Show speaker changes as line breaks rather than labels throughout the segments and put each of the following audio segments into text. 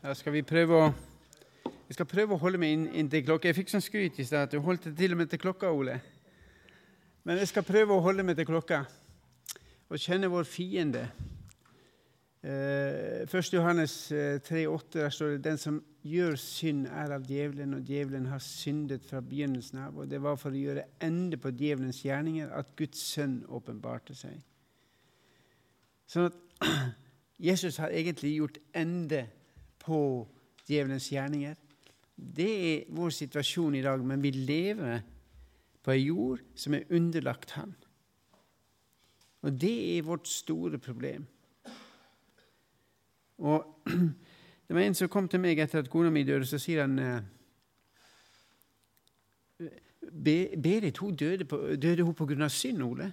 Da skal vi å Jeg skal prøve å holde meg inn, til klokka. Jeg fikk sånn skryt i stad at du holdt det til og med til klokka, Ole. Men jeg skal prøve å holde meg til klokka og kjenne vår fiende. Eh, 1. Johannes 3,8 der står det den som gjør synd, er av djevelen, og djevelen har syndet fra begynnelsen av. Og det var for å gjøre ende på djevelens gjerninger at Guds sønn åpenbarte seg. Sånn at Jesus har egentlig gjort ende på djevelens gjerninger. Det er vår situasjon i dag, men vi lever på ei jord som er underlagt Han. Og det er vårt store problem. Og Det var en som kom til meg etter at kona mi døde, så sier han eh, Berit hun døde, på, døde hun pga. synd, Ole?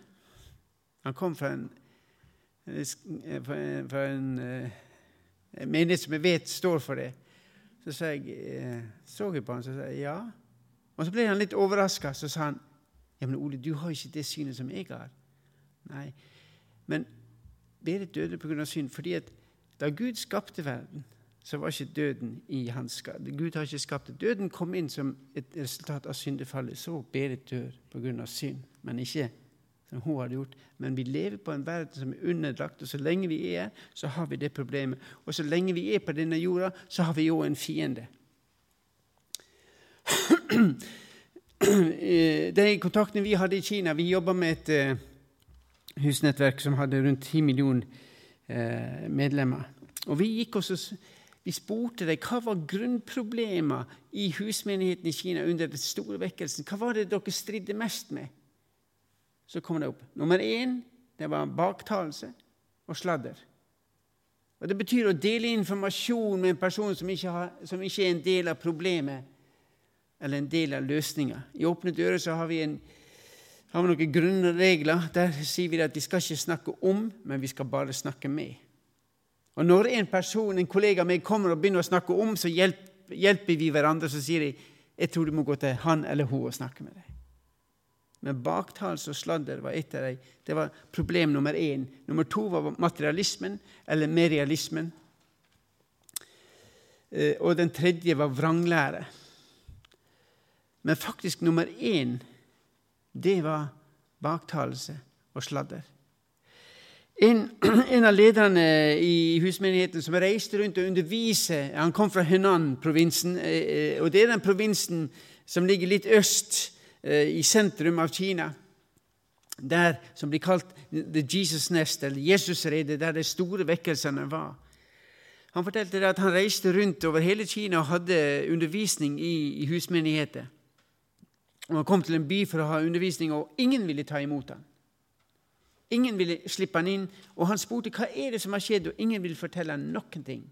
Han kom fra en, fra en, en menighet som jeg vet står for det. Så sa jeg, eh, så jeg på han, så sa jeg ja. Og så ble han litt overraska. Så sa han ja, men Ole, du har ikke det synet som jeg har. Nei, Men Berit døde pga. synd fordi at da Gud skapte verden, så var ikke døden i hans skade. Gud har ikke skapt det. Døden kom inn som et resultat av syndefallet. Så Berit dør pga. synd, men ikke som hun hadde gjort. Men vi lever på en verden som er underlagt, og så lenge vi er så har vi det problemet. Og så lenge vi er på denne jorda, så har vi jo en fiende. De kontaktene vi hadde i Kina Vi jobba med et uh, husnettverk som hadde rundt 10 millioner uh, medlemmer. Og vi gikk også vi spurte dem hva var grunnproblemet i husmenigheten i Kina under den store vekkelsen. Hva var det dere stridde mest med? Så kommer det opp. Nummer én det var baktalelse og sladder. Og Det betyr å dele informasjon med en person som ikke, har, som ikke er en del av problemet eller en del av løsninga. I Åpne dører så har vi, en, har vi noen grunnregler. Der sier vi at de skal ikke snakke om, men vi skal bare snakke med. Og Når en person, en kollega av meg kommer og begynner å snakke om, så hjelper, hjelper vi hverandre. Så sier de jeg tror du må gå til han eller hun og snakke med deg. Men baktalelse og sladder var et av dem. Det var problem nummer én. Nummer to var materialismen, eller merialismen. Eh, og den tredje var vranglære. Men faktisk nummer én, det var baktalelse og sladder. En, en, av lederne i husmenigheten som reiste rundt og underviste Han kom fra Henan-provinsen, eh, eh, og det er den provinsen som ligger litt øst i sentrum av Kina, der som blir kalt The Jesus Nest, eller Jesusredet, der de store vekkelsene var. Han fortalte at han reiste rundt over hele Kina og hadde undervisning i, i husmenigheter. Han kom til en by for å ha undervisning, og ingen ville ta imot ham. Ingen ville slippe han inn, og han spurte hva er det som har skjedd, og ingen ville fortelle ham noen ting.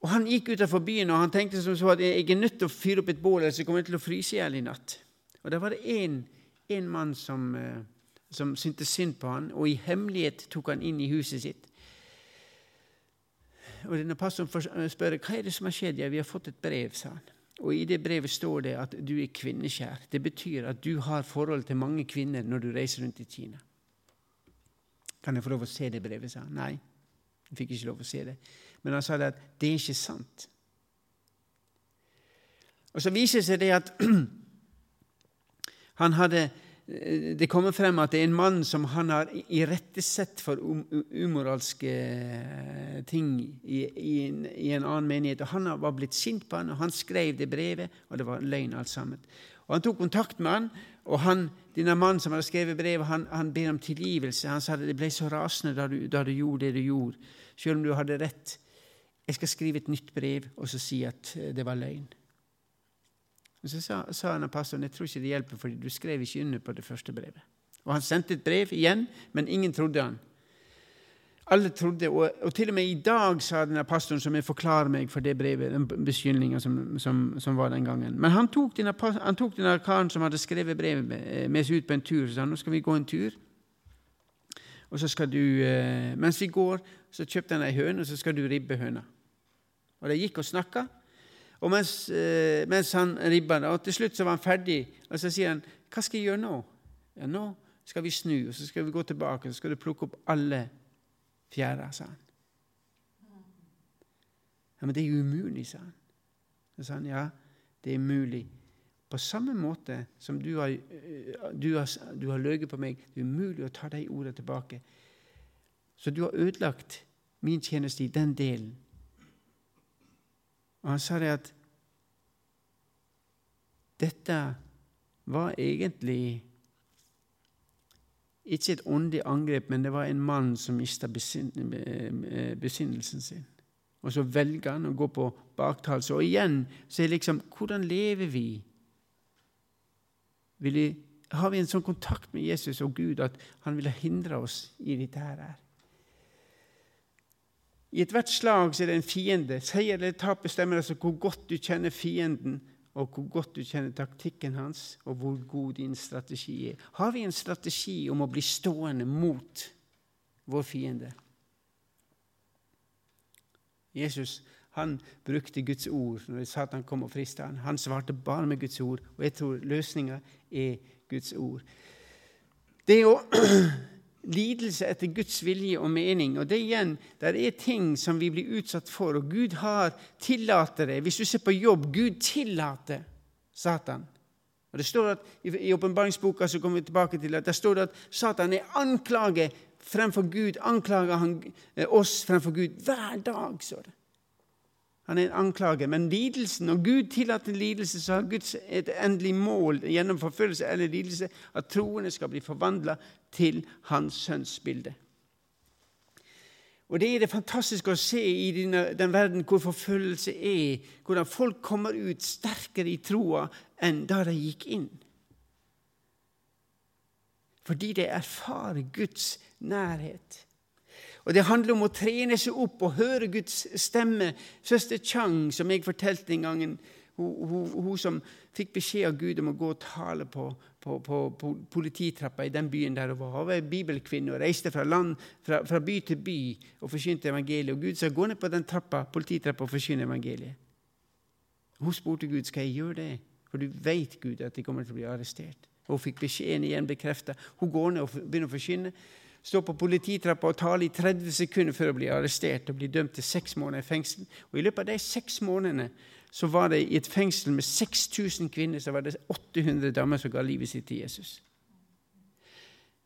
Og Han gikk utenfor byen og han tenkte som så at jeg er nødt til å fyre opp et bål, ellers kommer jeg til å fryse i hjel i natt. Og Der var det en, mann som, eh, som syntes synd på han, og i hemmelighet tok han inn i huset sitt. Og denne Pastoren eh, spør hva er det som har skjedd. Ja, vi har fått et brev, sa han. Og I det brevet står det at du er kvinnekjær. Det betyr at du har forhold til mange kvinner når du reiser rundt i Kina. Kan jeg få lov å se det brevet, sa han. Nei, jeg fikk ikke lov å se det. Men han sa det at det er ikke sant. Og Så viser det seg det at han hadde det kommer frem at det er en mann som han har irettesett for umoralske ting i, i, en, i, en, annen menighet. Og Han var blitt sint på han, og han skrev det brevet, og det var løgn alt sammen. Og Han tok kontakt med han, og han, denne mannen som hadde skrevet brevet, han, han ber om tilgivelse. Han sa at det ble så rasende da du, da du gjorde det du gjorde, selv om du hadde rett. Jeg skal skrive et nytt brev og så si at eh, det var løgn. Og Så sa, sa han pastoren jeg tror ikke det hjelper, for du skrev ikke under på det første brevet. Og Han sendte et brev igjen, men ingen trodde han. Alle trodde, og, og til og med i dag sa denne pastoren, som jeg forklarer meg for det brevet, den beskyldninga som, som, som, var den gangen. Men han tok, denne, han tok denne karen som hadde skrevet brevet, med, med seg ut på en tur. og sa nå skal vi gå en tur. Og så skal du, eh, Mens vi går, så kjøpte han ei høne, og så skal du ribbe høna. Og de gikk og snakka. Og mens, eh, mens han ribba det, og til slutt så var han ferdig, og så sier han, 'Hva skal jeg gjøre nå?' Ja, 'Nå skal vi snu, og så skal vi gå tilbake, og så skal du plukke opp alle fjæra', sa han. Ja, men det er umulig, sa han. Så sa han ja, det er mulig. På samme måte som du har, du har, du har løyet på meg, det er umulig å ta de ordene tilbake. Så du har ødelagt min tjeneste i den delen. Og han sa det at dette var egentlig ikke et åndelig angrep, men det var en mann som mista besinnelsen sin. Og så velger han å gå på baktalelse. Og igjen så er det liksom Hvordan lever vi? Har vi en sånn kontakt med Jesus og Gud at han ville hindre oss i dette her? I ethvert slag er det en fiende. Seier eller tap bestemmer altså hvor godt du kjenner fienden, og hvor godt du kjenner taktikken hans, og hvor god din strategi er. Har vi en strategi om å bli stående mot vår fiende? Jesus han brukte Guds ord når Satan kom og frista han. Han svarte bare med Guds ord, og jeg tror løsninga er Guds ord. Det å lidelse etter Guds vilje og mening. Og det igjen, der er ting som vi blir utsatt for, og Gud har tillater det. Hvis du ser på jobb Gud tillater Satan. Og det står at I åpenbaringsboka så kommer vi tilbake til at der står det at Satan er anklaget fremfor Gud. Anklager han eh, oss fremfor Gud hver dag, står det. Han er en anklage. Men lidelsen, når Gud tillater lidelse, så har Guds et endelig mål gjennom forfølgelse eller lidelse at troende skal bli forvandla til Hans sønns bilde. Og Det er det fantastiske å se i den verden hvor forfølgelse er, hvordan folk kommer ut sterkere i troa enn da de gikk inn. Fordi de erfarer Guds nærhet. Og Det handler om å trene seg opp og høre Guds stemme. Søster Chang, som jeg fortalte en gang, hun, hun, hun som fikk beskjed av Gud om å gå og tale på, på, på, på polititrappa i den byen der hun var. Hun var bibelkvinne og reiste fra, land, fra, fra by til by og forkynte evangeliet. Og Gud sa gå ned på den trappa, polititrappa og forkynne evangeliet. Hun spurte Gud skal jeg gjøre det, for du vet Gud at de kommer til å bli arrestert. Og Hun fikk beskjeden igjen bekrefta. Hun går ned og begynner å forkynne stå på polititrappa og tale i 30 sekunder før å bli arrestert og bli dømt til seks måneder i fengsel. Og I løpet av de seks månedene så var det i et fengsel med 6000 kvinner så var det 800 damer som ga livet sitt til Jesus.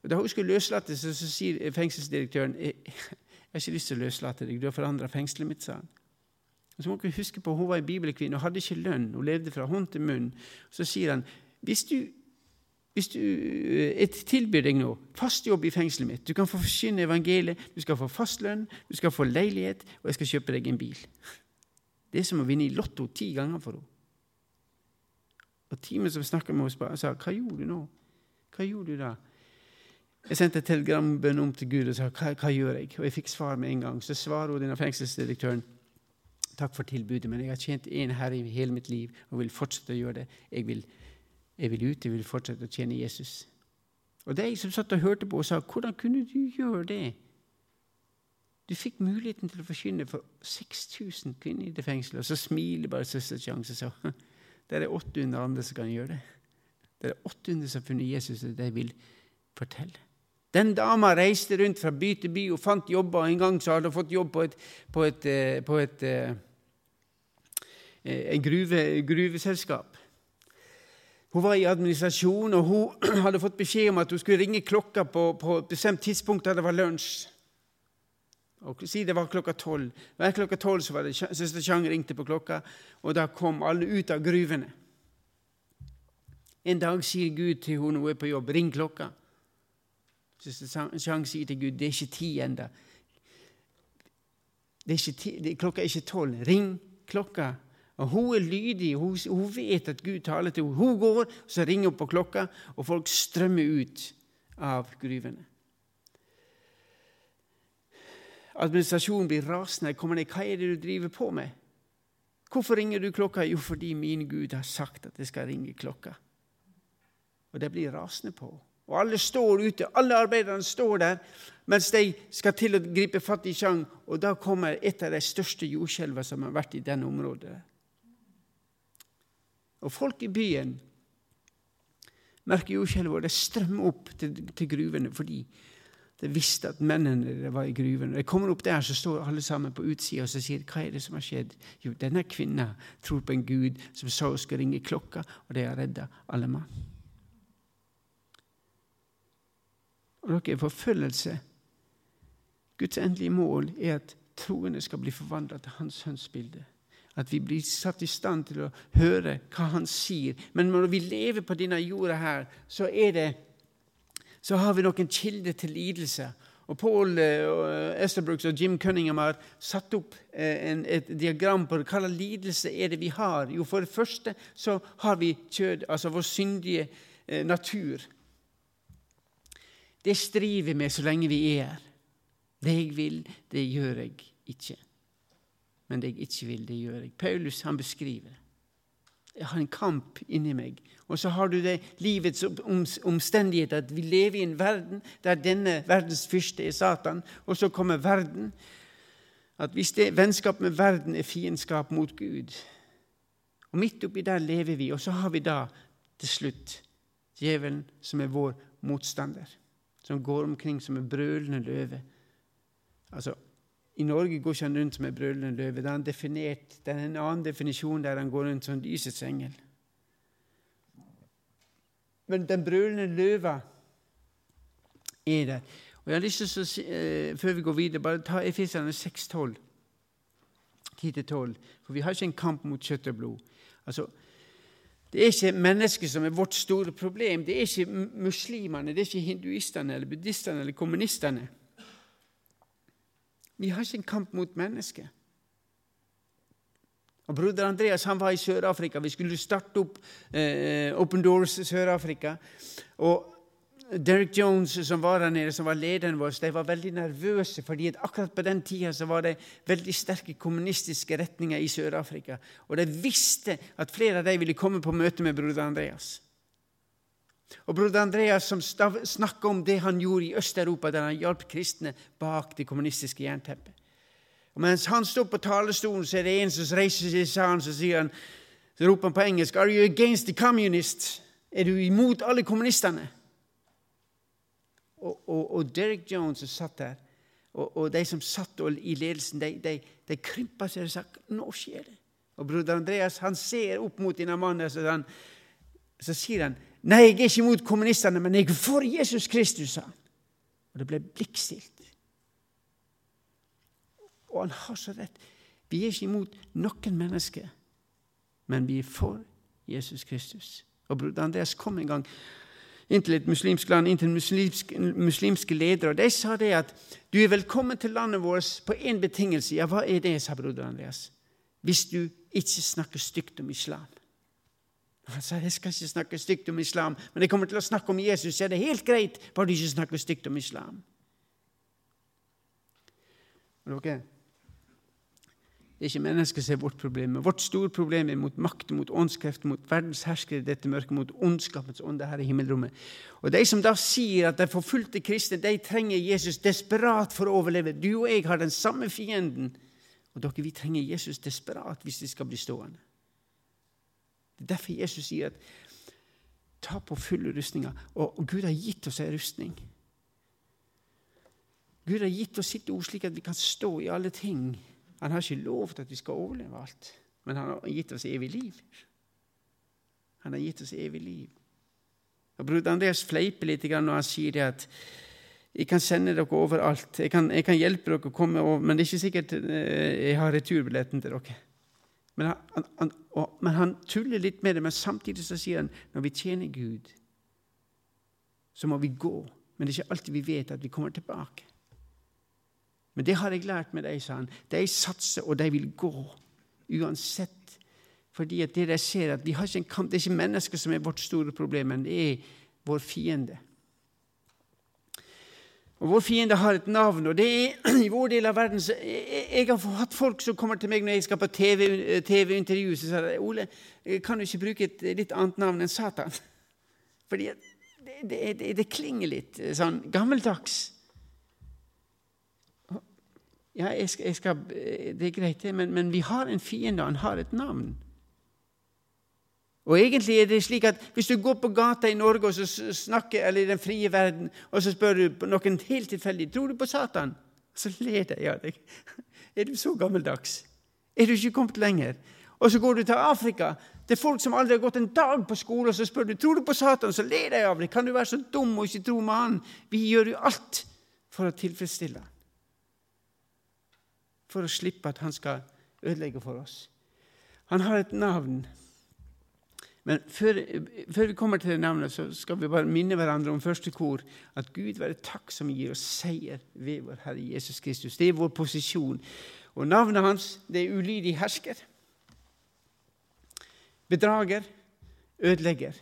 Og Da hun skulle løslate seg, så sier fengselsdirektøren jeg har ikke lyst til å løslate deg, du har forandra fengselet mitt, sa han. Og så må dere huske på, Hun var en bibelkvinne og hadde ikke lønn. Hun levde fra hånd til munn. Så sier han hvis du hvis du eh, tilbyr deg nå fast jobb i fengselet mitt, du kan få forsyne evangeliet, du skal få fast lønn, du skal få leilighet, og jeg skal kjøpe deg en bil. Det er som å vinne i Lotto ti ganger for henne. Og teamet som snakka med henne, sa 'Hva gjorde du nå?' Hva gjorde du da? Jeg sendte et telegrambønn om til Gud og sa hva, hva gjør jeg? Og jeg fikk svar med en gang. Så svarer hun denne fengselsdirektøren takk for tilbudet, men jeg har tjent én herre i hele mitt liv og vil fortsette å gjøre det. Jeg vil jeg vil ut, jeg vil fortsette å tjene Jesus. Og de som satt og hørte på, og sa 'Hvordan kunne du gjøre det?' Du fikk muligheten til å forkynne for 6000 kvinner i det fengselet. Og så smiler bare søster Chang og sa det er 800 andre som kan gjøre det. Det er 800 som har funnet Jesus, og de vil fortelle. Den dama reiste rundt fra by til by og fant jobber. En gang så hadde hun fått jobb på et, på et, eh, på et, et eh, gruve, gruveselskap. Hun var i administrasjon, og hun hadde fått beskjed om at hun skulle ringe klokka på, på et bestemt tidspunkt da det var lunsj. Og Si det var klokka tolv. Hver klokka tolv så var det søster Chang ringte på klokka, og da kom alle ut av gruvene. En dag sier Gud til henne hun er på jobb, 'Ring klokka'. Søster Chang sier til Gud, 'Det er ikke ti ennå'. Klokka er ikke tolv. Ring klokka. Og Hun er lydig, hun, hun, vet at Gud taler til henne. Hun går, så ringer hun på klokka, og folk strømmer ut av gruvene. Administrasjonen blir rasende. Kommer ned, 'Hva er det du driver på med?' 'Hvorfor ringer du klokka?' 'Jo, fordi min Gud har sagt at jeg skal ringe klokka.' Og det blir rasende på Og alle står ute, alle arbeiderne står der mens de skal til å gripe fatt i Chang. Og da kommer et av de største jordskjelvene som har vært i denne området. Og folk i byen merker jordskjelvet, og det strømmer opp til, til, gruvene fordi De visste at mennene var i gruven. De kommer opp der, så står alle sammen på utsida og så sier hva er det som har skjedd. Jo, denne kvinna tror på en gud som sa hun skulle ringe klokka, og de har redda alle mann. Og dere, forfølgelse Guds endelige mål er at troende skal bli forvandla til Hans sønnsbilde. At vi blir satt i stand til å høre hva Han sier. Men når vi lever på denne jorda her, så, det, så har vi noen kilder til lidelse. Og Paul uh, Esterbrooks og Jim Cunningham har satt opp uh, en, et diagram på hva slags lidelse er det vi har. Jo, For det første så har vi kjød, altså vår syndige uh, natur. Det striver vi med så lenge vi er her. Det jeg vil, det gjør jeg ikke. Men det jeg ikke vil, det gjør jeg. Paulus han beskriver det. Jeg har en kamp inni meg. Og så har du det livets omstendigheter. At vi lever i en verden der denne verdens fyrste er Satan. Og så kommer verden. At hvis det vennskap med verden er fiendskap mot Gud Og midt oppi der lever vi. Og så har vi da til slutt djevelen, som er vår motstander. Som går omkring som en brølende løve Altså, I Norge går ikke han rundt som en brølende løve. Det er, definert, det er en annen definisjon der han går rundt som lysets engel. Men den brølende løva er der. Og jeg har lyst til å si, eh, Før vi går videre, bare ta Efeserne 6,12. 10-12. For vi har ikke en kamp mot kjøtt og blod. Altså, det er ikke mennesket som er vårt store problem. Det er ikke muslimene, det er ikke hinduistene eller buddhistene eller kommunistene. Vi har ikke en kamp mot mennesket. Og Broder Andreas han var i Sør-Afrika. Vi skulle starte opp eh, Open Doors Sør-Afrika. Og Derek Jones, som var der nede, som var lederen vår, de var veldig nervøse. fordi at akkurat på den tida så var det veldig sterke kommunistiske retninger i Sør-Afrika. Og de visste at flere av dem ville komme på møte med broder Andreas. Og broder Andreas som snakker om det han gjorde i Øst-Europa, der han hjalp kristne bak det kommunistiske jernteppet. Og Mens han står på talerstolen, så er det en som reiser seg i salen så sier han, så roper han på engelsk Are you against the communists? Er du imot alle kommunistene? Og, og, og Derek Jones som satt der, og, og, de som satt i ledelsen, de, de, de krympa seg og sa nå skjer det. Og broder Andreas han ser opp mot denne mannen, så, så sier han Nei, jeg er ikke imot kommunistene, men jeg er for Jesus Kristus, sa han. Og det ble blikkstilt. Og han har så rett. Vi er ikke imot noen mennesker, men vi er for Jesus Kristus. Og broder Andreas kom en gang inn til et muslimsk land, inn til muslimske, muslimske ledere, og de sa det at du er velkommen til landet vårt på én betingelse. Ja, hva er det, sa broder Andreas. Hvis du ikke snakker stygt om islam. Han sa jeg skal ikke snakke stygt om islam, men jeg kommer til å snakke om Jesus. Så er det helt greit bare du ikke snakker stygt om islam. Okay. Det er ikke mennesket som er vårt problem. Men Vårt store problem er mot makt, mot åndskrefter, mot verdens herskere i dette mørket, mot ondskapens ånde her i himmelrommet. Og De som da sier at de forfulgte kristne de trenger Jesus desperat for å overleve Du og jeg har den samme fienden. Og dere, vi trenger Jesus desperat hvis vi skal bli stående. Det er derfor Jesus sier at ta på fulle rustninger. Og, og Gud har gitt oss en rustning. Gud har gitt oss sitt ord slik at vi kan stå i alle ting. Han har ikke lovt at vi skal overleve alt, men han har gitt oss evig liv. Han har gitt oss evig liv. Og Bror Andreas fleiper litt når han sier det at jeg kan sende dere overalt. Jeg kan, jeg kan hjelpe dere å komme over, men det er ikke sikkert eh, jeg har returbilletten til dere. Men han, han, og, men han, tuller litt med det, men samtidig så sier han når vi tjener Gud, så må vi gå. Men det er ikke alltid vi vet at vi kommer tilbake. Men det har jeg lært med deg, sa han. De satser, og de vil gå. Uansett. Fordi at det de ser at vi har ikke en kamp, Det er ikke mennesker som er vårt store problem, men det er vår fiende. Og Vår fiende har et navn, og det er i vår del av verden så Jeg har hatt folk som kommer til meg når jeg skal på TV-intervju, TV så sier Ole, kan du ikke bruke et litt annet navn enn Satan? Fordi det, det, det, det klinger litt sånn gammeldags. Ja, jeg skal, jeg skal, det er greit, det, men, men vi har en fiende, han har et navn. Og egentlig er det slik at Hvis du går på gata i Norge og så snakker, eller i den frie verden, og så spør du noen helt tilfeldig tror du på Satan, så ler de av deg. Er du så gammeldags? Er du ikke kommet lenger? Og så går du til Afrika. Det er folk som aldri har gått en dag på skole, og så spør du tror du på Satan, så ler de av deg. Kan du være så dum og ikke tro med han? Vi gjør jo alt for å tilfredsstille han. For å slippe at han skal ødelegge for oss. Han har et navn. Men før, før, vi kommer til det navnet, så skal vi bare minne hverandre om første kor at Gud være takk som gir oss seier ved vår Herre Jesus Kristus. Det er vår posisjon. Og navnet hans det er ulydig hersker. Bedrager, ødelegger.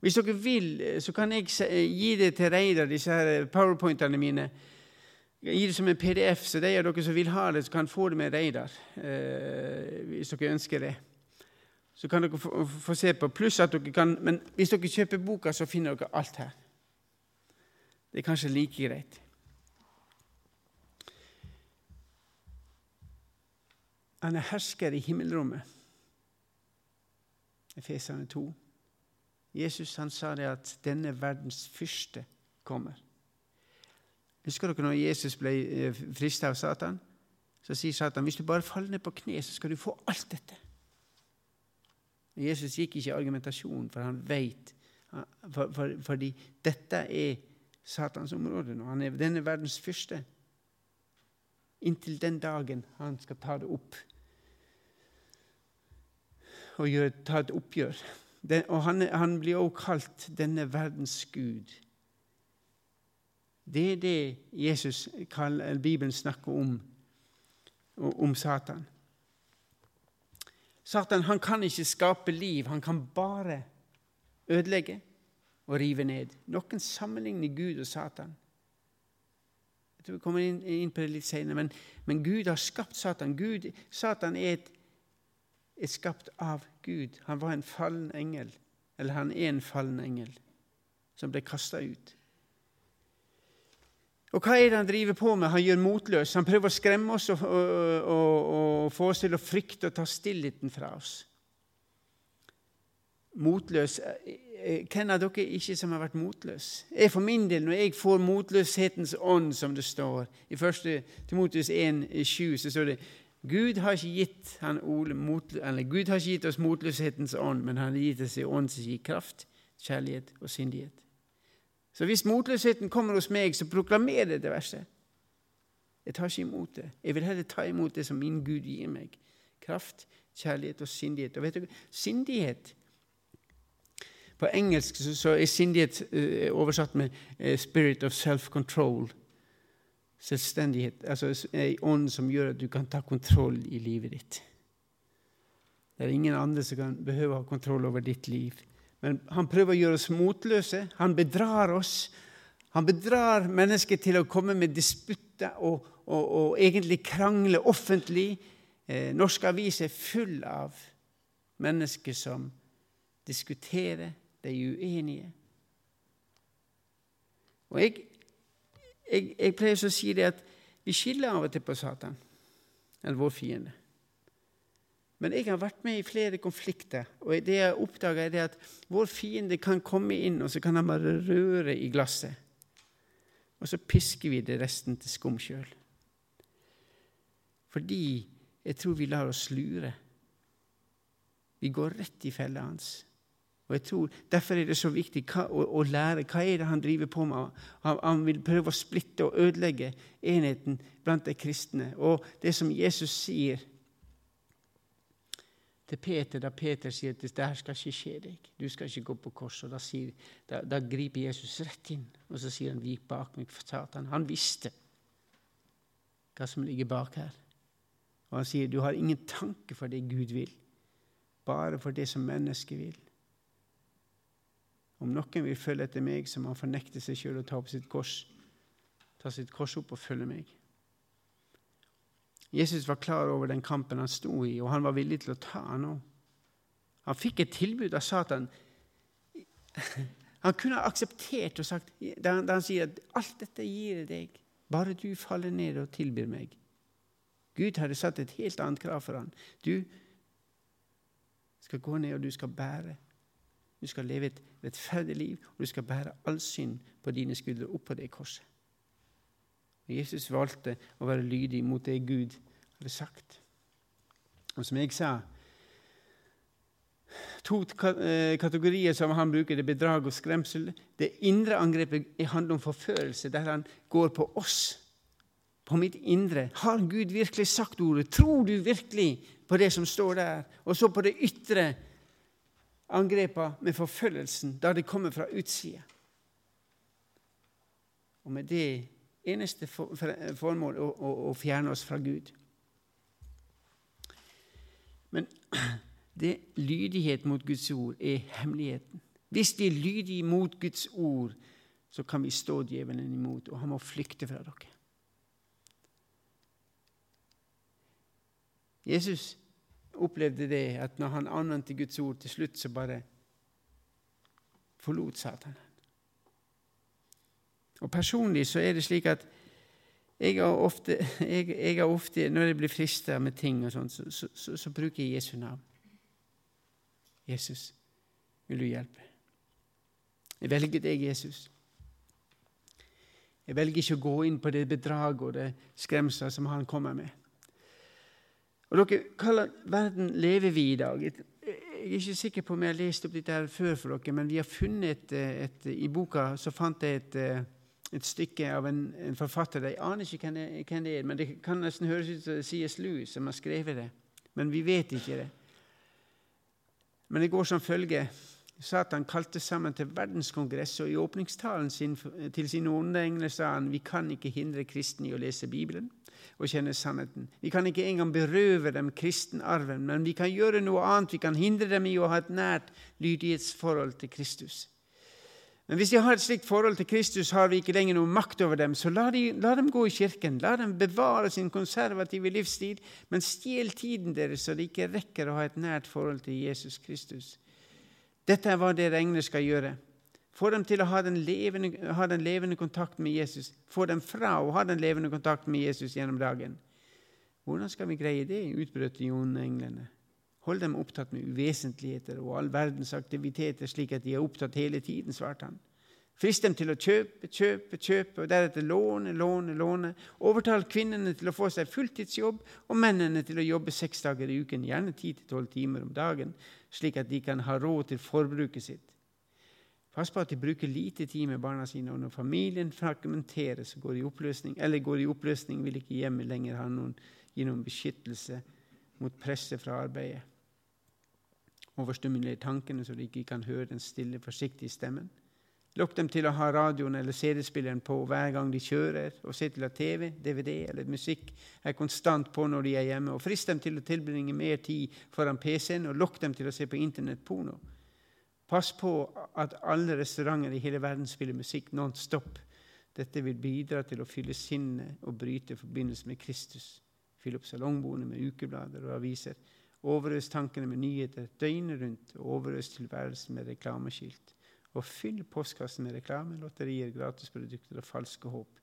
Hvis dere vil, så kan jeg gi det til Reidar, disse her powerpointene mine. Jeg gir det som en PDF, så de av dere som vil ha det, så kan få det med Reidar. Eh, hvis dere ønsker det. Så kan dere få, få se på. Pluss at dere kan Men hvis dere kjøper boka, så finner dere alt her. Det er kanskje like greit. Han er hersker i himmelrommet. Efesene 2. Jesus han sa det at denne verdens fyrste kommer. Husker dere når Jesus ble eh, frista av Satan? Så sier Satan hvis du bare faller ned på kne, så skal du få alt dette. Jesus gikk ikke i argumentasjon, for han vet for, for, Fordi dette er Satans område nå. Han er denne verdens fyrste. Inntil den dagen han skal ta det opp og gjør, ta et oppgjør. Den, og han, han blir også kalt denne verdens gud. Det er det Jesus kaller, Bibelen snakker om, om Satan. Satan han kan ikke skape liv, han kan bare ødelegge og rive ned. Noen sammenligner Gud og Satan. Jeg tror vi kommer inn, på det litt senere, men, men, Gud har skapt Satan. Gud, Satan er, et, er skapt av Gud. Han var en fallen engel, eller han er en fallen engel, som ble kasta ut. Og hva er det han driver på med? Han gjør motløs. Han prøver å skremme oss og, og, og, og få oss til å frykte og ta stillheten fra oss. Motløs Hvem av dere ikke som har vært motløs? Jeg for min del, Når jeg får motløshetens ånd, som det står i 1. Timotius 1,7, så står det Gud har, gitt Ole, eller, Gud har ikke gitt oss motløshetens ånd, men han har gitt oss en ånd som gir kraft, kjærlighet og sindighet. Så hvis motløsheten kommer hos meg, så proklamer det det verste. Jeg tar ikke imot det. Jeg vil heller ta imot det som min Gud gir meg. Kraft, kjærlighet og sindighet. Og vet du, sindighet På engelsk så er sindighet uh, oversatt med uh, 'spirit of self-control'. Selvstendighet. Altså en ånd som gjør at du kan ta kontroll i livet ditt. Det er ingen andre som kan behøve å ha kontroll over ditt liv. Men han prøver å gjøre oss motløse. Han bedrar oss. Han bedrar mennesket til å komme med disputter og, og, og, egentlig krangle offentlig. Eh, norske aviser er full av mennesker som diskuterer, de er uenige. Og jeg, jeg, jeg pleier å si det at vi skiller av og til på Satan, eller vår fiende. Men jeg har vært med i flere konflikter, og det jeg oppdaga, er at vår fiende kan komme inn, og så kan han bare røre i glasset. Og så pisker vi det resten til skum sjøl. Fordi jeg tror vi lar oss lure. Vi går rett i fella hans. Og jeg tror, Derfor er det så viktig å, å, lære hva er det han driver på med. Han, han, vil prøve å splitte og ødelegge enheten blant de kristne. Og det som Jesus sier til Peter da Peter sier at det her skal ikke skje deg. Du skal ikke gå på korset. Da, da, da, griper Jesus rett inn, og så sier han 'vik bak meg, for Satan'. Han visste hva som ligger bak her. Og han sier 'du har ingen tanke for det Gud vil, bare for det som mennesket vil'. Om noen vil følge etter meg, så må han fornekte seg sjøl og ta opp sitt kors. Ta sitt kors opp og følge meg. Jesus var klar over den kampen han sto i, og han var villig til å ta han òg. Han fikk et tilbud av Satan. Han kunne ha akseptert og sagt, da han, han sier at 'alt dette gir jeg deg, bare du faller ned og tilbyr meg'. Gud hadde satt et helt annet krav for ham. Du skal gå ned, og du skal bære. Du skal leve et rettferdig liv, og du skal bære all synd på dine skuldre opp på det korset. Jesus valgte å være lydig mot det Gud hadde sagt. Og som jeg sa, to eh, kategorier som han bruker, det er bedrag og skremsel. Det indre angrepet handler om forførelse, der han går på oss, på mitt indre. Har Gud virkelig sagt ordet? Tror du virkelig på det som står der? Og så på det ytre angrepet med forfølgelsen, da det kommer fra utsida. Og med det eneste formål å, å, å fjerne oss fra Gud. Men det lydighet mot Guds ord er hemmeligheten. Hvis vi er lydige mot Guds ord, så kan vi stå djevelen imot, og han må flykte fra dere. Jesus opplevde det at når han anvendte Guds ord, til slutt så bare forlot Satan Og Personlig så er det slik at jeg har ofte, jeg, jeg har ofte når jeg blir frista med ting, og sånt, så, så, så, så bruker jeg Jesu navn. Jesus, vil du hjelpe? Jeg velger deg, Jesus. Jeg velger ikke å gå inn på det bedraget og det skremselet som han kommer med. Og dere, Hva verden lever vi i dag? Jeg er ikke sikker på om jeg har lest opp dette her før for dere, men vi har funnet et, et, I boka så fant jeg et, et stykke av en, en, forfatter. Jeg aner ikke hvem det, er, men det kan nesten høres ut som C.S. Lewis som har skrevet det. Men vi vet ikke det. Men det går som følge. Satan kalte sammen til verdenskongress, og i åpningstalen sin til sine onde sa han vi kan ikke hindre kristne i å lese Bibelen og kjenne sannheten. Vi kan ikke engang berøve dem kristenarven, men vi kan gjøre noe annet. Vi kan hindre dem i å ha et nært lydighetsforhold til Kristus. Men hvis de har et slikt forhold til Kristus, har vi ikke lenger noe makt over dem. Så la, de, la, dem gå i kirken. La dem bevare sin konservative livsstil, men stjel tiden deres så de ikke rekker å ha et nært forhold til Jesus Kristus. Dette er hva dere engler skal gjøre. Få dem til å ha den, levende, ha den levende kontakten med Jesus. Få dem fra å ha den levende kontakten med Jesus gjennom dagen. Hvordan skal vi greie det? utbrøt de englene. Hold dem opptatt med uvesentligheter og all verdens aktiviteter, slik at de er opptatt hele tiden, svarte han. Frist dem til å kjøpe, kjøpe, kjøpe, og deretter låne, låne, låne. Overtal kvinnene til å få seg fulltidsjobb, og mennene til å jobbe seks dager i uken, gjerne ti til tolv timer om dagen, slik at de kan ha råd til forbruket sitt. Pass på at de bruker lite tid med barna sine, og når familien fragmenteres og går i oppløsning, eller går i oppløsning, vil ikke hjemmet lenger ha noen, gi noen beskyttelse mot presset fra arbeidet. Overstimulere tankene så de ikke kan høre den stille, forsiktige stemmen. Lokk dem til å ha radioen eller CD-spilleren på hver gang de kjører, og se til at TV, DVD eller musikk er konstant på når de er hjemme. og Frist dem til å tilbringe mer tid foran PC-en, og lokk dem til å se på internettporno. Pass på at alle restauranter i hele verden spiller musikk non stop. Dette vil bidra til å fylle sinnet og bryte forbindelse med Kristus. Fyll opp salongboende med ukeblader og aviser. Overøs tankene med nyheter døgnet rundt, og overøs tilværelsen med reklameskilt. Og fyll postkassen med reklame, lotterier, gratisprodukter og falske håp.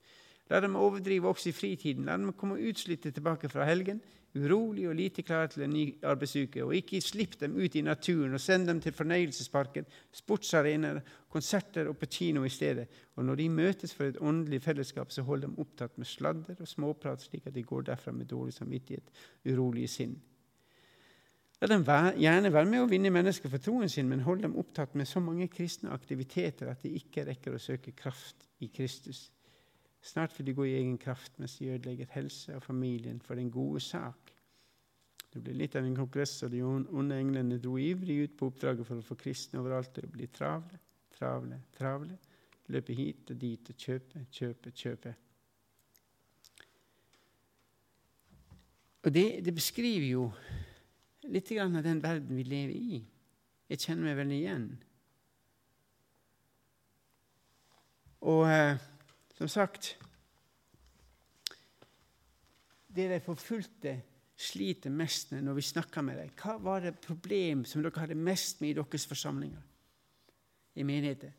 La dem overdrive også i fritiden. La dem komme utslitte tilbake fra helgen, urolig og lite klare til en ny arbeidsuke. Og ikke slipp dem ut i naturen og send dem til fornøyelsesparken, sportsarenaer, konserter og på kino i stedet. Og når de møtes for et åndelig fellesskap, så hold dem opptatt med sladder og småprat, slik at de går derfra med dårlig samvittighet, urolige sinn. La dem gjerne være med å vinne mennesker for troen sin, men hold dem opptatt med så mange kristne aktiviteter at de ikke rekker å søke kraft i Kristus. Snart vil de gå i egen kraft mens de ødelegger helse og familien for den gode sak. Det ble litt av en kongress, og de onde englene dro ivrig ut på oppdraget for å få kristne overalt til å bli travle, travle, travle. Løpe hit og dit og kjøpe, kjøpe, kjøpe. Og det, det beskriver jo litt av den verden vi lever i. Jeg kjenner meg veldig igjen. Og eh, som sagt Det de forfulgte sliter mest med når vi snakker med dem. Hva var det problem som dere hadde mest med i deres forsamlinger? I menigheter?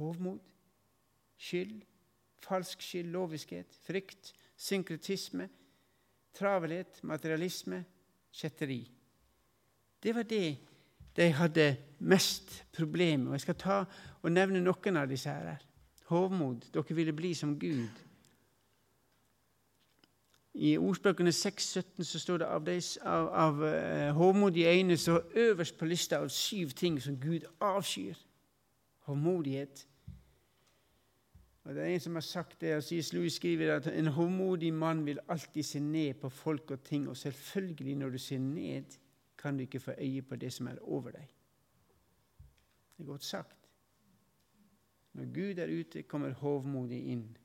Hovmod, skyld, falsk skyld, loviskhet, frykt, synkretisme, travelhet, materialisme, kjetteri. Det var det de hadde mest problemer. Jeg skal ta og nevne noen av disse her. Hovmod. Dere ville bli som Gud. I ordspråkene 6,17 så står det av, de, av, av uh, hovmodige øyne så øverst på lista av syv ting som Gud avskyr. Hovmodighet. Og Det er en som har sagt det, og C.S. Louis skriver at en hovmodig mann vil alltid se ned på folk og ting, og selvfølgelig, når du ser ned, kan du ikke få øye på det som er over deg. Det er godt sagt. Når Gud er ute, kommer hovmodig inn.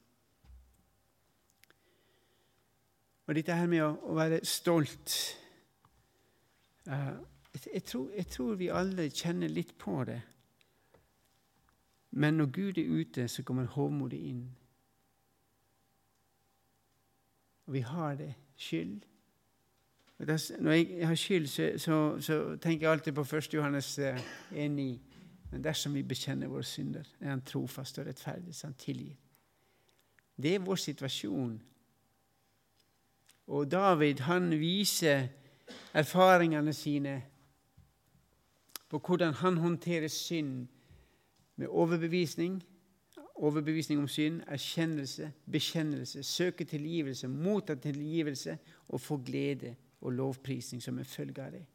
Og dette her med å, være stolt uh, jeg, tror, jeg, tror, vi alle kjenner litt på det. Men når Gud er ute, så kommer hovmodet inn. Og vi har det skyld. Når jeg har skyld, så, så, så tenker jeg alltid på 1. Johannes 1,9. Eh, Men dersom vi bekjenner våre synder, er Han trofast og rettferdig, så Han tilgir. Det er vår situasjon og David han viser erfaringene sine på hvordan han håndterer synd med overbevisning, overbevisning om synd, erkjennelse, bekjennelse, søke tilgivelse, motta tilgivelse og få glede og lovprisning som en følge av det.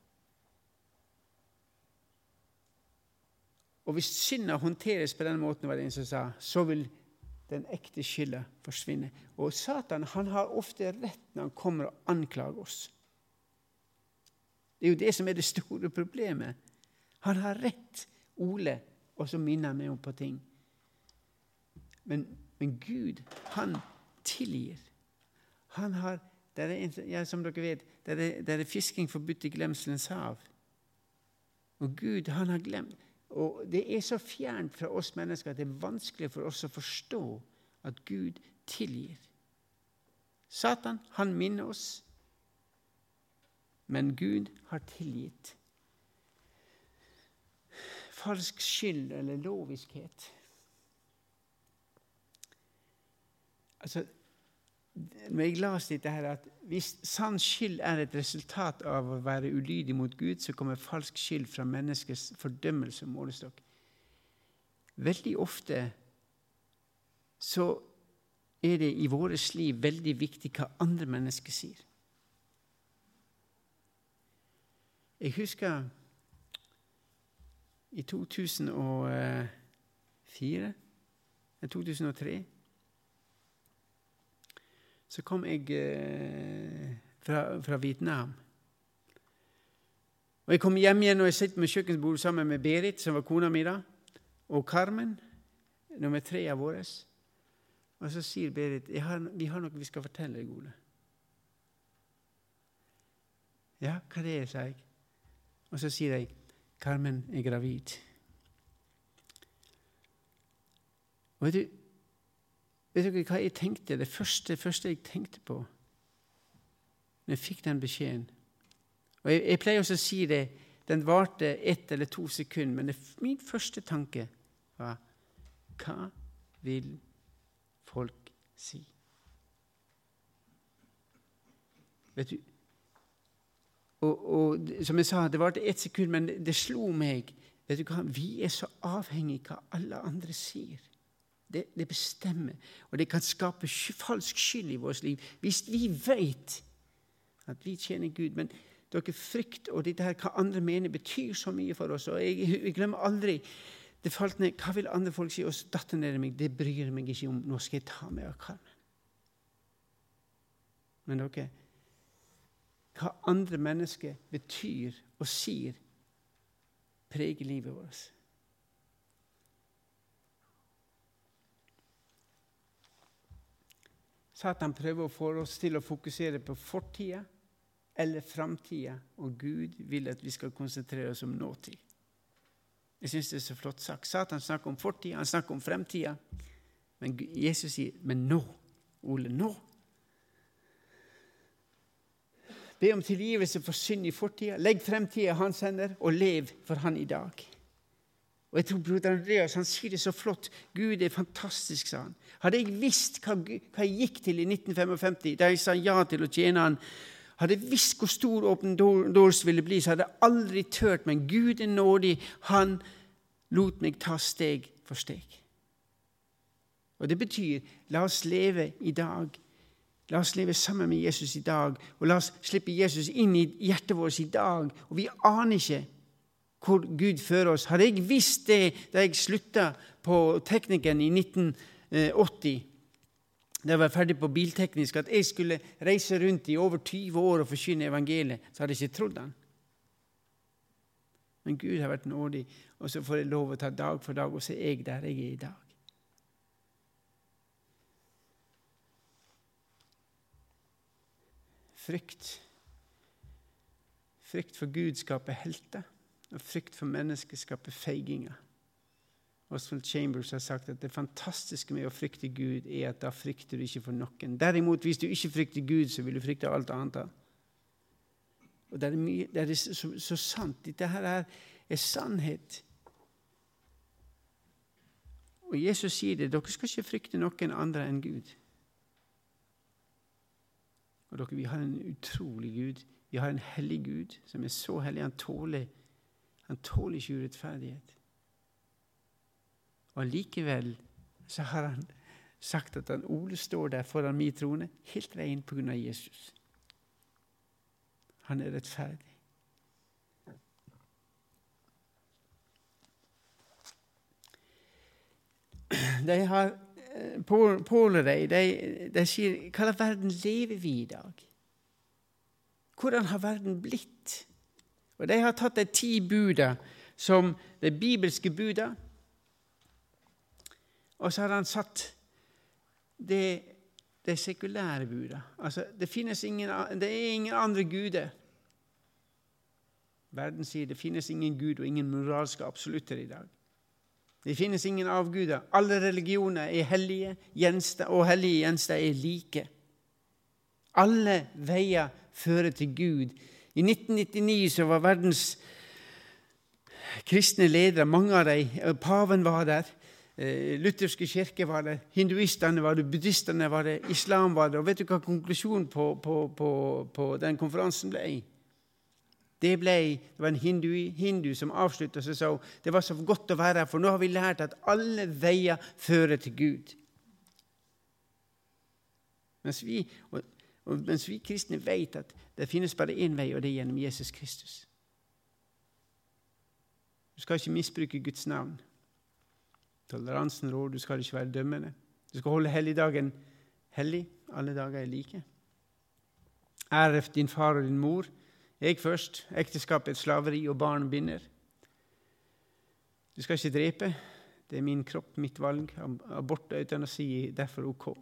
Og Hvis synda håndteres på den måten, var det en som sa, så vil den ekte skylda forsvinne. Og Satan han har ofte rett når han kommer og anklager oss. Det er jo det som er det store problemet. Han har rett, Ole, og så minner han meg om på ting. Men, men Gud, han tilgir. Han har der er, ja, Som dere vet, der er, der er fisking forbudt i glemselens hav. Og Gud, han har glemt og Det er så fjernt fra oss mennesker at det er vanskelig for oss å forstå at Gud tilgir. Satan, han minner oss, men Gud har tilgitt. Falsk skyld eller loviskhet. Altså, når jeg las dette her, at hvis sann skyld er et resultat av å være ulydig mot Gud, så kommer falsk skyld fra menneskets fordømmelse og målestokk. Veldig ofte så er det i vårt liv veldig viktig hva andre mennesker sier. Jeg husker i 2004 2003 så kom jeg eh, fra, fra, Vietnam. Og Jeg kom hjem igjen og jeg sitter med kjøkkenbordet sammen med Berit, som var kona mi da, og Carmen, nummer tre av våre. Og så sier Berit har, vi har noe vi skal fortelle deg, Ole. Ja, hva det er, sa jeg. Og så sier jeg Carmen er gravid. Og vet du, Vet dere hva jeg tenkte? Det første, første jeg tenkte på når jeg fikk den beskjeden Og Jeg, jeg pleier også å si det. Den varte ett eller to sekunder, men det, min første tanke var Hva vil folk si? Vet du og, og, som jeg sa, Det varte ett sekund, men det, slo meg vet du hva, Vi er så avhengig av hva alle andre sier. Det, det, bestemmer, og det kan skape falsk skyld i vårt liv hvis vi vet at vi tjener Gud. Men dere frykt og dette her, hva andre mener, betyr så mye for oss. og Jeg, jeg glemmer aldri det falt ned, Hva vil andre folk si? Og så datt i meg. Det bryr meg ikke om. Nå skal jeg ta meg av Carmen. Men dere, hva andre mennesker betyr og sier, preger livet vårt. Satan prøver å få oss til å fokusere på fortida eller framtida, og Gud vil at vi skal konsentrere oss om nåtid. Jeg syns det er så flott sagt. Satan snakker om fortida, han snakker om fremtida. Men Jesus sier, 'Men nå, Ole, nå.' Be om tilgivelse for synd i fortida. Legg fremtida i hans hender, og lev for han i dag. Og jeg tror broder Andreas han sier det så flott. Gud er fantastisk, sa han. Hadde jeg visst hva, hva jeg gikk til i 1955, da jeg sa ja til å tjene han, Hadde jeg visst hvor stor Open Doors ville bli, så hadde jeg aldri turt. Men Gud er nådig. Han lot meg ta steg for steg. Og Det betyr la oss leve i dag. La oss leve sammen med Jesus i dag, og la oss slippe Jesus inn i hjertet vårt i dag. Og Vi aner ikke hvor Gud fører oss. Hadde jeg visst det da jeg slutta på teknikken i 1980, da jeg var ferdig på bilteknisk, at jeg skulle reise rundt i over 20 år og forkynne evangeliet, så hadde jeg ikke trodd han. Men Gud har vært nådig, og så får jeg lov å ta dag for dag, og så er jeg der jeg er i dag. Frykt. Frykt for Gud skaper helter, og frykt for mennesker skaper feiginger. Oswald Chambers har sagt at det fantastiske med å frykte Gud er at da frykter du ikke for noen. Derimot, hvis du ikke frykter Gud, så vil du frykte alt annet. Og Det er, mye, det er så, så, sant. Dette her er, er sannhet. Og Jesus sier det. Dere skal ikke frykte noen andre enn Gud. Og dere, Vi har en utrolig Gud. Vi har en hellig Gud som er så hellig. Han tåler, han tåler ikke urettferdighet. Og allikevel så har han sagt at han Ole står der foran min trone helt rein pga. Jesus. Han er rettferdig. De har Pål og de, de, de sier hva slags verden lever vi i dag? Hvordan har verden blitt? Og De har tatt de ti buda som de bibelske buda, og så har han satt det, de sekulære buda. Altså, det, ingen, det er ingen andre guder. Verden sier det finnes ingen gud og ingen moralske absolutter i dag. Det finnes ingen avguder. Alle religioner er hellige gjenster, og hellige gjenster er like. Alle veier fører til Gud. I 1999 så var verdens kristne ledere, mange av dem Paven var der. Eh, lutherske kirke var der, hinduistene var det, buddhistene var det, islam var det. Og vet du hva konklusjonen på, på, på, på den konferansen ble? Det, ble, det var en hindu, hindu som avslutta og sa det var så godt å være her, for nå har vi lært at alle veier fører til Gud. Mens vi, og mens vi kristne vet at det finnes bare én vei, og det er gjennom Jesus Kristus. Du skal ikke misbruke Guds navn. Toleransen rår, du skal ikke være dømmende. Du skal holde helligdagen hellig. Alle dager er like. Ære din far og din mor. Jeg først. Ekteskap er et slaveri, og barn binder. Du skal ikke drepe. Det er min kropp, mitt valg. Abort og eutanasi er derfor ok.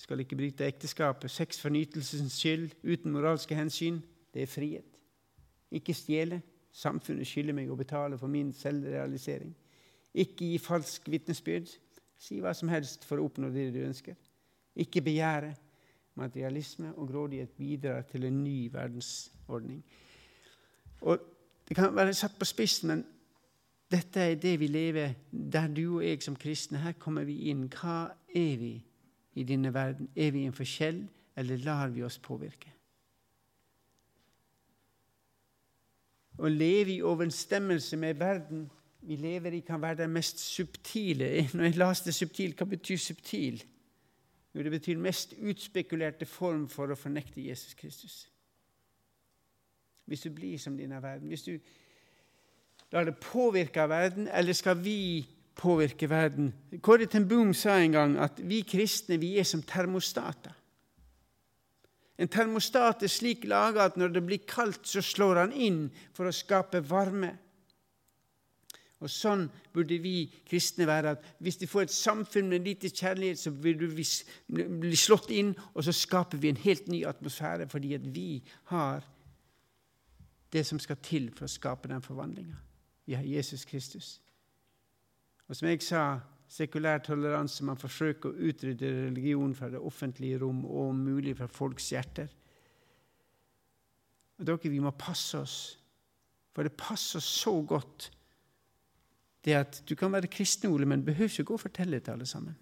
Skal ikke bryte ekteskapet. Sex for nytelsens skyld, uten moralske hensyn. Det er frihet. Ikke stjele. Samfunnet skylder meg å betale for min selvrealisering. Ikke gi falsk vitnesbyrd. Si hva som helst for å oppnå det du ønsker. Ikke begjære. Materialisme og grådighet bidrar til en ny verdensordning. Og Det kan være satt på spissen, men dette er det vi lever der du og jeg som kristne. Her kommer vi inn. Hva er vi i denne verden? Er vi en forskjell, eller lar vi oss påvirke? Å leve i overensstemmelse med verden vi lever i, kan være det mest subtile. Når jeg leste subtil, hva betyr subtil? Jo, det betyr mest utspekulerte form for å fornekte Jesus Kristus. Hvis du blir som denne verden, hvis du lar det påvirke av verden, eller skal vi påvirke verden? Kåre ten Boom sa en gang at vi kristne vi er som termostater. En termostat er slik laga at når det blir kaldt, så slår han inn for å skape varme. Og Sånn burde vi kristne være. at Hvis de får et samfunn med lite kjærlighet, så vil vi bli slått inn, og så skaper vi en helt ny atmosfære fordi at vi har det som skal til for å skape den forvandlinga. Vi har Jesus Kristus. Og som jeg sa, sekulær toleranse. Man forsøker å utrydde religion fra det offentlige rom og om mulig fra folks hjerter. Og dere, Vi må passe oss, for det passer så godt det at du kan være kristen, Ole, men behøver ikke gå og fortelle det til alle sammen.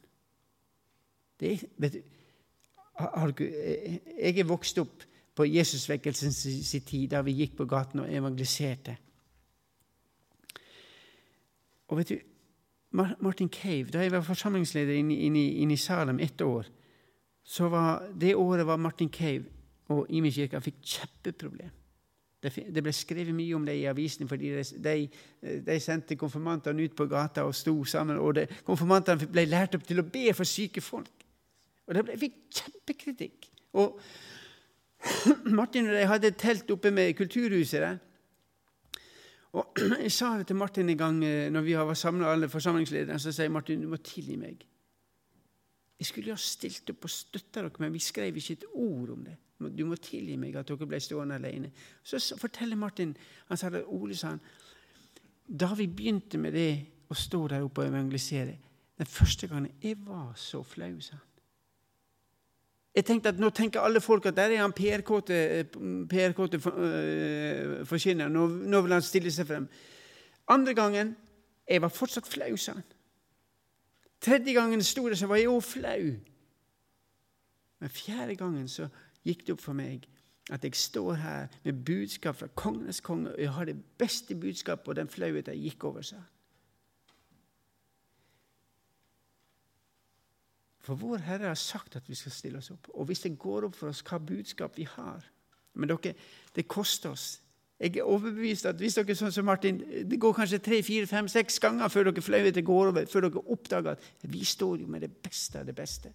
Det er, vet du, jeg er vokst opp på Jesusvekkelsens tid, da vi gikk på gaten og evangeliserte. Og vet du, Martin Cave, Da jeg var forsamlingsleder inne, inne, inne i Salem ett år, så var det året var Martin Cave og Imi kirke fikk kjempeproblem. Det ble skrevet mye om det i avisene, fordi de, de sendte konfirmantene ut på gata og sto sammen. og det, Konfirmantene ble lært opp til å be for syke folk. Og det ble, fikk kjempekritikk. Og Martin og jeg hadde telt oppe med Kulturhuset der. Og Jeg sa det til Martin en gang eh, når vi var samla alle forsamlingslederne. Så sier Martin du må tilgi meg. Jeg skulle jo ha stilt opp og støtta dere, men vi skrev ikke et ord om det. Du må tilgi meg at dere ble stående alene. Så forteller Martin han sa det, Ole sa han, Da vi begynte med det å stå der oppe og evangelisere Den første gangen Jeg var så flau, sa han. Jeg tenkte at Nå tenker alle folk at der er han PR-kåte PR uh, forkynner. Nå, nå vil han stille seg frem. Andre gangen jeg var fortsatt flau, sa han. Tredje gangen sto det, så var jeg òg flau. Men fjerde gangen så gikk det opp for meg at jeg står her med budskap fra kongenes konge, og jeg har det beste budskapet, og den flauheten gikk over seg. For vår Herre har sagt at vi skal stille oss opp. Og hvis det går opp for oss hva budskap vi har Men dere, det koster oss. Jeg er overbevist at hvis dere sånn som Martin, det går kanskje tre, fire, fem, seks ganger før dere flauheten går over, før dere oppdager at vi står jo med det beste av det beste.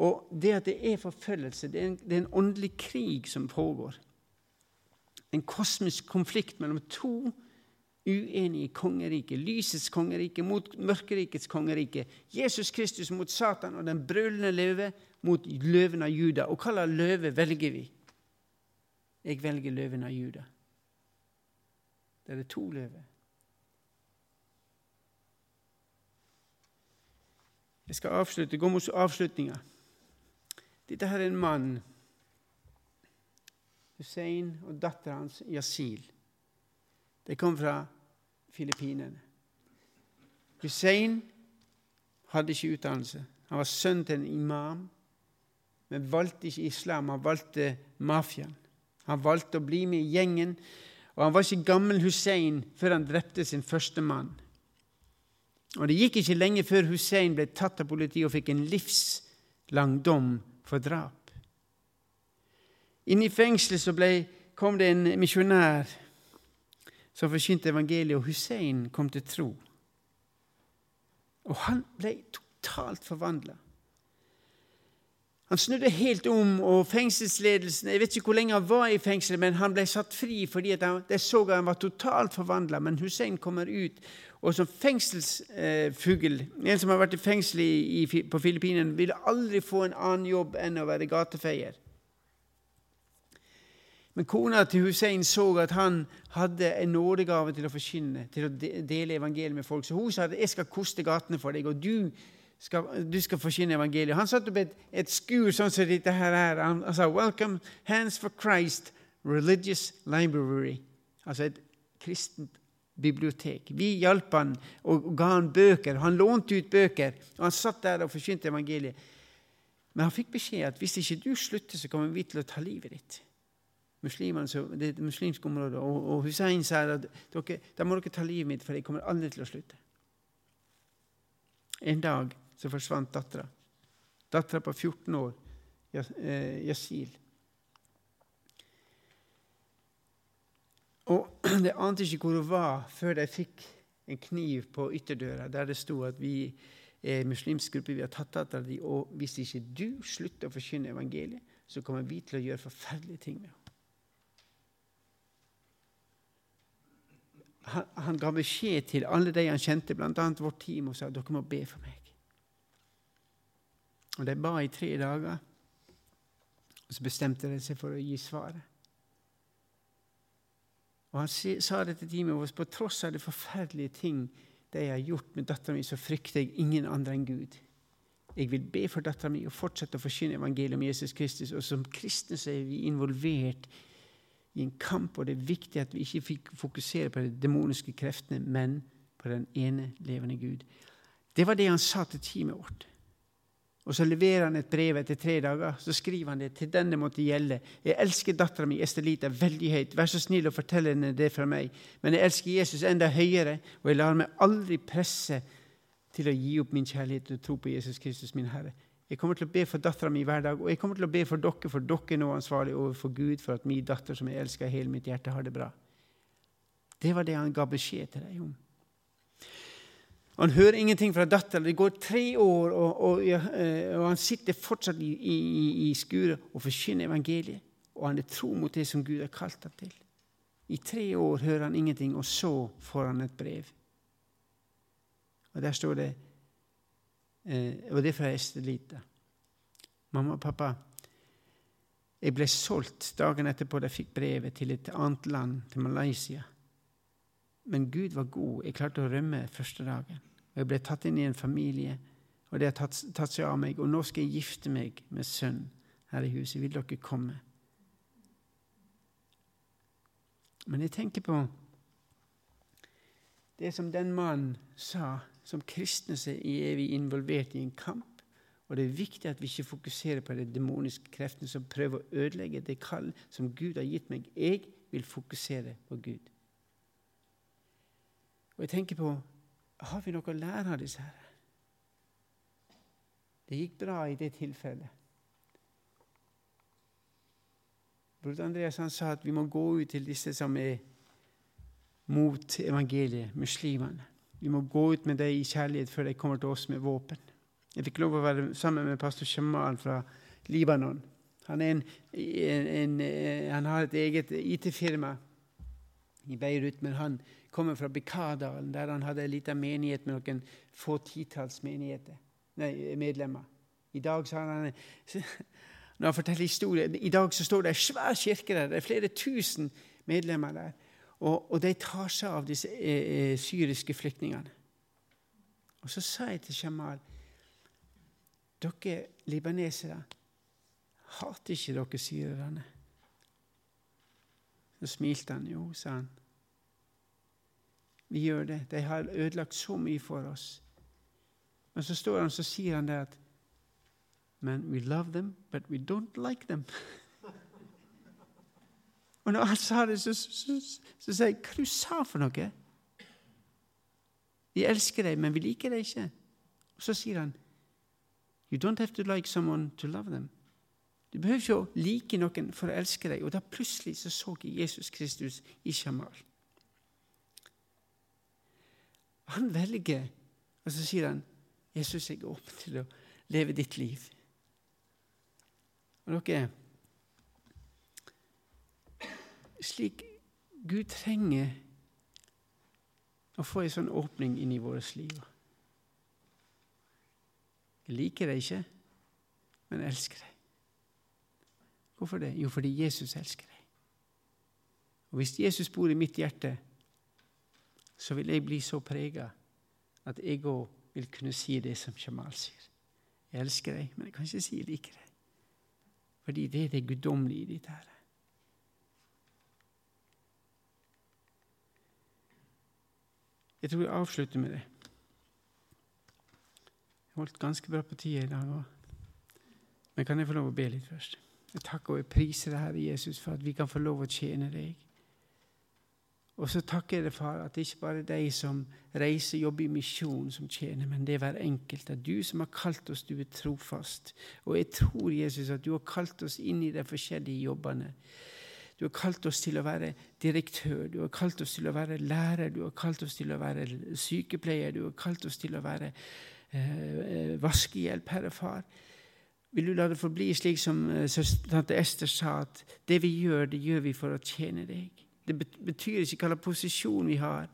Og det at det er forfølgelse, det er, en, det er en åndelig krig som pågår. En kosmisk konflikt mellom to uenige kongeriket. Lysets kongerike mot mørkerikets kongerike. Jesus Kristus mot Satan og den brølende løve mot løven av Juda. Og hva slags løve velger vi? Jeg velger løven av Juda. Det er det to løver. Jeg skal avslutte, gå mot avslutninga. Dette her er en mann, Hussein og datteren hans Yasil. De kom fra Filippinene. Hussein hadde ikke utdannelse. Han var sønn til en imam, men valgte ikke islam. Han valgte mafiaen. Han valgte å bli med i gjengen. Og han var ikke gammel Hussein før han drepte sin første mann. Og Det gikk ikke lenge før Hussein ble tatt av politiet og fikk en livslang dom for drap. Inne i fengselet ble, kom det en misjonær som forkynte evangeliet, og Hussein kom til tro. Og han ble totalt forvandla. Han snudde helt om, og fengselsledelsen Jeg vet ikke hvor lenge han var i fengsel, men han ble satt fri fordi de så at han var totalt forvandla. Men Hussein kommer ut, og som fengselsfugl En som har vært i fengsel i, på Filippinene, ville aldri få en annen jobb enn å være gatefeier. Men kona til Hussein så at han hadde en nådegave til å forkynne, til å dele evangeliet med folk. Så hun sa at 'jeg skal koste gatene for deg', og du skal, du skal forkynne evangeliet. Han satte opp et, et skur sånn som dette her er. Han, han sa 'Welcome, Hands for Christ Religious Library'. Altså et kristent bibliotek. Vi hjalp han og ga han bøker. Han lånte ut bøker, og han satt der og forkynte evangeliet. Men han fikk beskjed at hvis ikke du slutter, så kommer vi til å ta livet ditt. Muslimene, det er et muslimsk område, og, og Hussein sier at dere, da må dere ta livet mitt, for jeg kommer aldri til å slutte. En dag så forsvant dattera. Dattera på 14 år, eh, Yasil. Og De ante ikke hvor hun var før de fikk en kniv på ytterdøra der det sto at vi er muslimsk gruppe, vi har tatt dattera di, og hvis ikke du slutter å forkynne evangeliet, så kommer vi til å gjøre forferdelige ting med henne. Han, han ga beskjed til alle de han kjente, bl.a. vårt team, og sa dere må be for meg. Og De ba i tre dager, og så bestemte de seg for å gi svaret. Og Han sa det til teamet vårt på tross av de forferdelige ting de har gjort med dattera mi, så frykter jeg ingen andre enn Gud. Jeg vil be for dattera mi og fortsette å forkynne evangeliet om Jesus Kristus. Og som kristne så er vi involvert i en kamp, og det er viktig at vi ikke fikk fokusere på de demoniske kreftene, men på den ene levende Gud. Det var det han sa til teamet vårt. Og så leverer han et brev etter tre dager. Så skriver han det. Til denne måtte gjelde. Jeg elsker dattera mi Estelita veldig høyt. Vær så snill å fortelle henne det fra meg. Men jeg elsker Jesus enda høyere, og jeg lar meg aldri presse til å gi opp min kjærlighet og tro på Jesus Kristus, min Herre. Jeg kommer til å be for dattera mi hver dag, og jeg kommer til å be for dere, for dere er nå ansvarlig overfor Gud for at min datter, som jeg elsker av hele mitt hjerte, har det bra. Det var det han ga beskjed til deg om. Han hører ingenting fra datteren. Det går tre år, og, og, eh, og han sitter fortsatt i, i, i skuret og forkynner evangeliet. Og han er tro mot det som Gud har kalt ham til. I tre år hører han ingenting, og så får han et brev. Og der står det eh, Og det er fra Estelita. Mamma og pappa, jeg ble solgt dagen etterpå da jeg fikk brevet til et annet land, til Malaysia. Men Gud var god. Jeg klarte å rømme første dagen. Og jeg ble tatt inn i en familie, og det har tatt, tatt seg av meg. Og nå skal jeg gifte meg med sønn her i huset. Vil dere komme? Men jeg tenker på det som den mannen sa. Som kristne er vi involvert i en kamp. Og det er viktig at vi ikke fokuserer på de demoniske kreftene som prøver å ødelegge det kall som Gud har gitt meg. Jeg vil fokusere på Gud. Og jeg tenker på har vi noe å lære av disse her? Det gikk bra i det tilfellet. Bror Andreas han sa at vi må gå ut til disse som er mot evangeliet, muslimene. Vi må gå ut med deg i kjærlighet før de kommer til oss med våpen. Jeg fikk lov å være sammen med pastor Shamal fra Libanon. Han, en, en, en, han har et eget IT-firma i Beirut, men han kommer fra Bikardalen, der han hadde en liten menighet med noen få titalls medlemmer. I dag så har han når han forteller historier, I dag så står det en svær kirke der. Det er flere tusen medlemmer der. Og, og de tar seg av disse eh, eh, syriske flyktningene. Og så sa jeg til Jamal dere libanesere, hater ikke dere syrerne? Så smilte han. Jo, sa han. Vi gjør det. De har ødelagt så mye for oss. Men så står han så sier han det at Men we love them, but we don't like them. Og når han sa det, så, så, så, sa jeg Hva du sa for noe? Vi elsker deg, men vi liker deg ikke. Og så sier han You don't have to like someone to love them. Du behøver ikke å like noen for å elske deg. Og da plutselig så, så jeg Jesus Kristus i Shamal. Han velger, og så sier han, 'Jesus, jeg er åpen til å leve ditt liv'. Og dere Slik Gud trenger å få en sånn åpning inn i vårt liv. Jeg liker deg ikke, men elsker deg. Hvorfor det? Jo, fordi Jesus elsker deg. Og Hvis Jesus bor i mitt hjerte, så vil jeg bli så prega at jeg òg vil kunne si det som Jamal sier. Jeg elsker deg, men jeg kan ikke si jeg liker deg. Fordi det er det guddommelige i ditt Herre. Jeg tror jeg avslutter med det. Jeg holdt ganske bra på tida i dag òg. Men kan jeg få lov å be litt først? Jeg takker og jeg priser deg, Herre Jesus, for at vi kan få lov å tjene deg. Og så takker jeg deg, far, at det ikke bare er de som reiser og jobber i misjon, som tjener, men det er hver enkelt. At du som har kalt oss, du er trofast. Og jeg tror, Jesus, at du har kalt oss inn i de forskjellige jobbene. Du har kalt oss til å være direktør, du har kalt oss til å være lærer, du har kalt oss til å være sykepleier, du har kalt oss til å være eh, vaskehjelp, Herre Far. Vil du la det forbli slik som eh, tante Ester sa, at det vi gjør, det gjør vi for å tjene deg. Det betyr ikke hva slags posisjon vi har,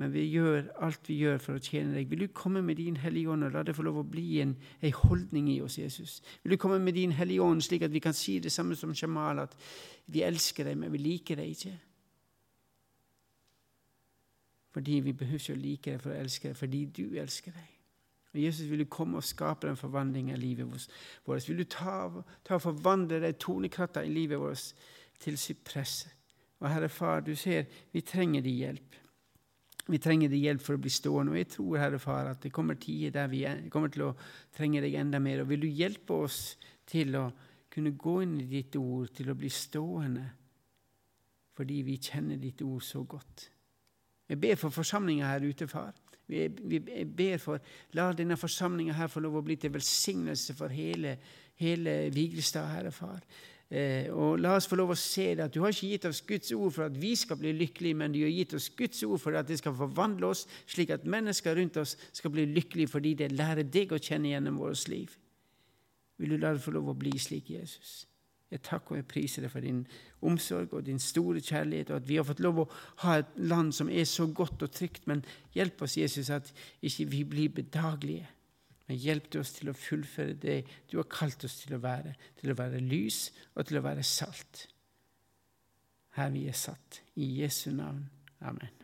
men vi gjør alt vi gjør for å tjene deg. Vil du komme med din Hellige Ånd og la det få lov å bli en, en holdning i oss, Jesus? Vil du komme med din Hellige Ånd slik at vi kan si det samme som Jamal, at vi elsker deg, men vi liker deg ikke? Fordi vi behøver ikke å like deg for å elske deg, fordi du elsker deg. Og Jesus, vil du komme og skape en forvandlingen i livet vårt? Vil du ta, og forvandle de tonekratter i livet vårt til sypress? Og Herre Far, du ser vi trenger din hjelp. Vi trenger din hjelp for å bli stående. Og jeg tror, Herre Far, at det kommer tider der vi kommer til å trenge deg enda mer. Og vil du hjelpe oss til å kunne gå inn i ditt ord, til å bli stående, fordi vi kjenner ditt ord så godt. Jeg ber for forsamlinga her ute, far. Vi ber for La denne forsamlinga her få lov å bli til velsignelse for hele, hele Vigrestad, Herre Far. Eh, og La oss få lov å se det at du har ikke gitt oss Guds ord for at vi skal bli lykkelige, men du har gitt oss Guds ord for at det skal forvandle oss, slik at mennesker rundt oss skal bli lykkelige fordi det lærer deg å kjenne gjennom vårt liv. Vil du la det få lov å bli slik, Jesus? Jeg takker og jeg priser deg for din omsorg og din store kjærlighet, og at vi har fått lov å ha et land som er så godt og trygt. Men hjelp oss, Jesus, at ikke vi blir bedagelige. Men hjelp oss til å fullføre det du har kalt oss til å være, til å være lys og til å være salt. Her vi er satt. I Jesu navn. Amen.